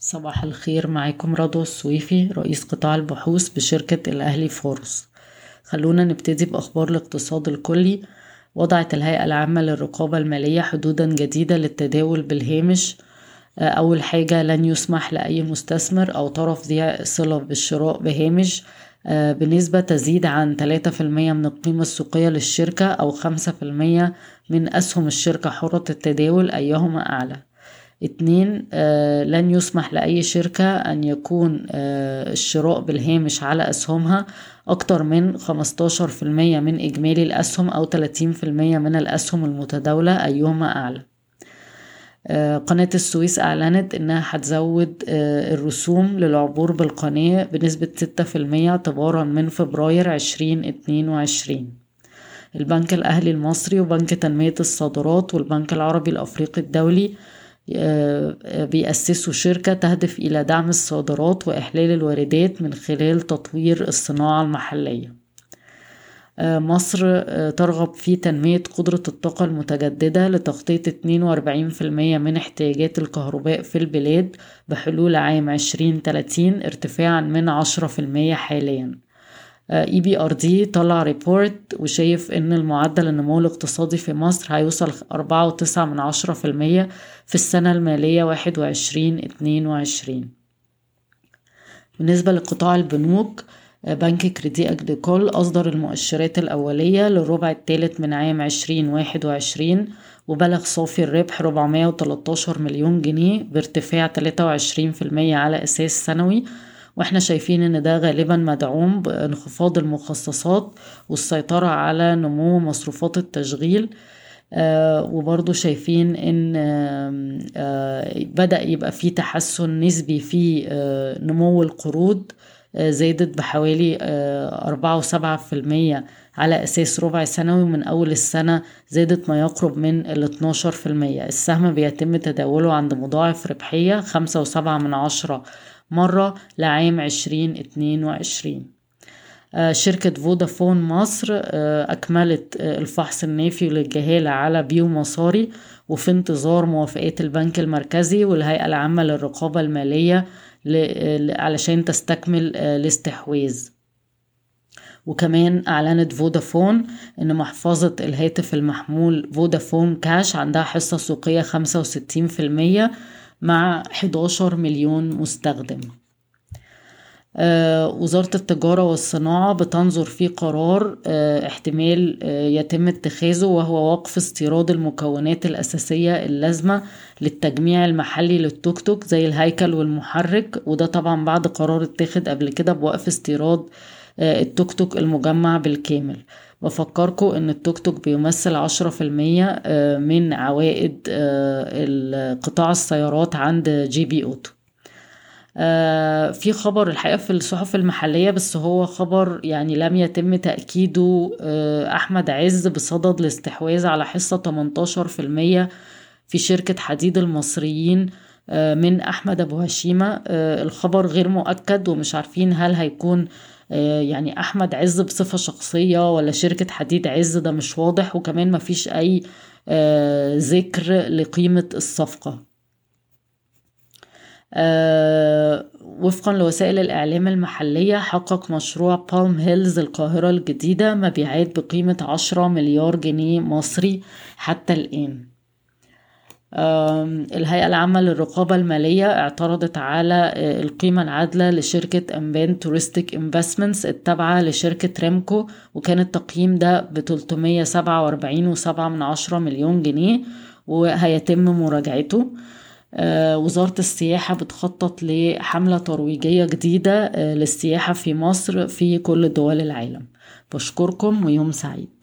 صباح الخير معاكم رضوى السويفي رئيس قطاع البحوث بشركة الأهلي فاروس. خلونا نبتدي بأخبار الاقتصاد الكلي. وضعت الهيئة العامة للرقابة المالية حدودا جديدة للتداول بالهامش. أول حاجة لن يسمح لأي مستثمر أو طرف ذي صلة بالشراء بهامش. بنسبة تزيد عن 3% من القيمة السوقية للشركة أو 5% من أسهم الشركة حرة التداول أيهما أعلى؟ اتنين آه لن يسمح لأي شركة أن يكون آه الشراء بالهامش على أسهمها أكتر من 15% من إجمالي الأسهم أو 30% من الأسهم المتداولة أيهما أعلى آه قناة السويس أعلنت إنها هتزود الرسوم للعبور بالقناة بنسبة 6% اعتبارا من فبراير 2022 البنك الأهلي المصري وبنك تنمية الصادرات والبنك العربي الأفريقي الدولي بيأسسوا شركة تهدف إلى دعم الصادرات وإحلال الواردات من خلال تطوير الصناعة المحلية. مصر ترغب في تنمية قدرة الطاقة المتجددة لتغطية 42% من احتياجات الكهرباء في البلاد بحلول عام 2030 ارتفاعا من 10% حاليا. EBRD طلع report وشايف إن المعدل النمو الاقتصادي في مصر هيوصل أربعة وتسعة من عشرة في المية في السنة المالية واحد وعشرين اتنين وعشرين. بالنسبة لقطاع البنوك بنك كريدي أجريكول أصدر المؤشرات الأولية للربع الثالث من عام عشرين واحد وعشرين وبلغ صافي الربح 413 مليون جنيه بارتفاع 23% على أساس سنوي وإحنا شايفين إن ده غالبا مدعوم بانخفاض المخصصات والسيطرة على نمو مصروفات التشغيل. آه وبرضو شايفين إن آه آه بدأ يبقى في تحسن نسبي في آه نمو القروض آه زادت بحوالي آه أربعة وسبعة في المية على أساس ربع سنوي من أول السنة زادت ما يقرب من الاتناشر في المية. السهم بيتم تداوله عند مضاعف ربحية خمسة وسبعة من عشرة مرة لعام عشرين اتنين وعشرين. شركة فودافون مصر أكملت الفحص النافي للجهالة على بيو مصاري وفي انتظار موافقات البنك المركزي والهيئة العامة للرقابة المالية علشان تستكمل الاستحواذ. وكمان أعلنت فودافون إن محفظة الهاتف المحمول فودافون كاش عندها حصة سوقية خمسة وستين في المية مع 11 مليون مستخدم. آه وزارة التجارة والصناعة بتنظر في قرار آه احتمال آه يتم اتخاذه وهو وقف استيراد المكونات الأساسية اللازمة للتجميع المحلي للتوك توك زي الهيكل والمحرك. وده طبعا بعد قرار اتخذ قبل كده بوقف استيراد التوك توك المجمع بالكامل. بفكركم إن التوك توك بيمثل عشرة في المية من عوائد قطاع السيارات عند GB Auto في خبر الحقيقة في الصحف المحلية بس هو خبر يعني لم يتم تأكيده أحمد عز بصدد الاستحواذ على حصة 18% في شركة حديد المصريين من أحمد أبو هشيمة. الخبر غير مؤكد ومش عارفين هل هيكون يعني أحمد عز بصفة شخصية ولا شركة حديد عز ده مش واضح وكمان مفيش أي ذكر لقيمة الصفقة. وفقا لوسائل الإعلام المحلية حقق مشروع بالم هيلز القاهرة الجديدة مبيعات بقيمة عشرة مليار جنيه مصري حتى الآن. الهيئة العامة للرقابة المالية اعترضت على القيمة العادلة لشركة أمبان Touristic Investments التابعة لشركة ريمكو وكان التقييم ده ب 347.7 من عشرة مليون جنيه وهيتم مراجعته. وزارة السياحة بتخطط لحملة ترويجية جديدة للسياحة في مصر في كل دول العالم. بشكركم ويوم سعيد.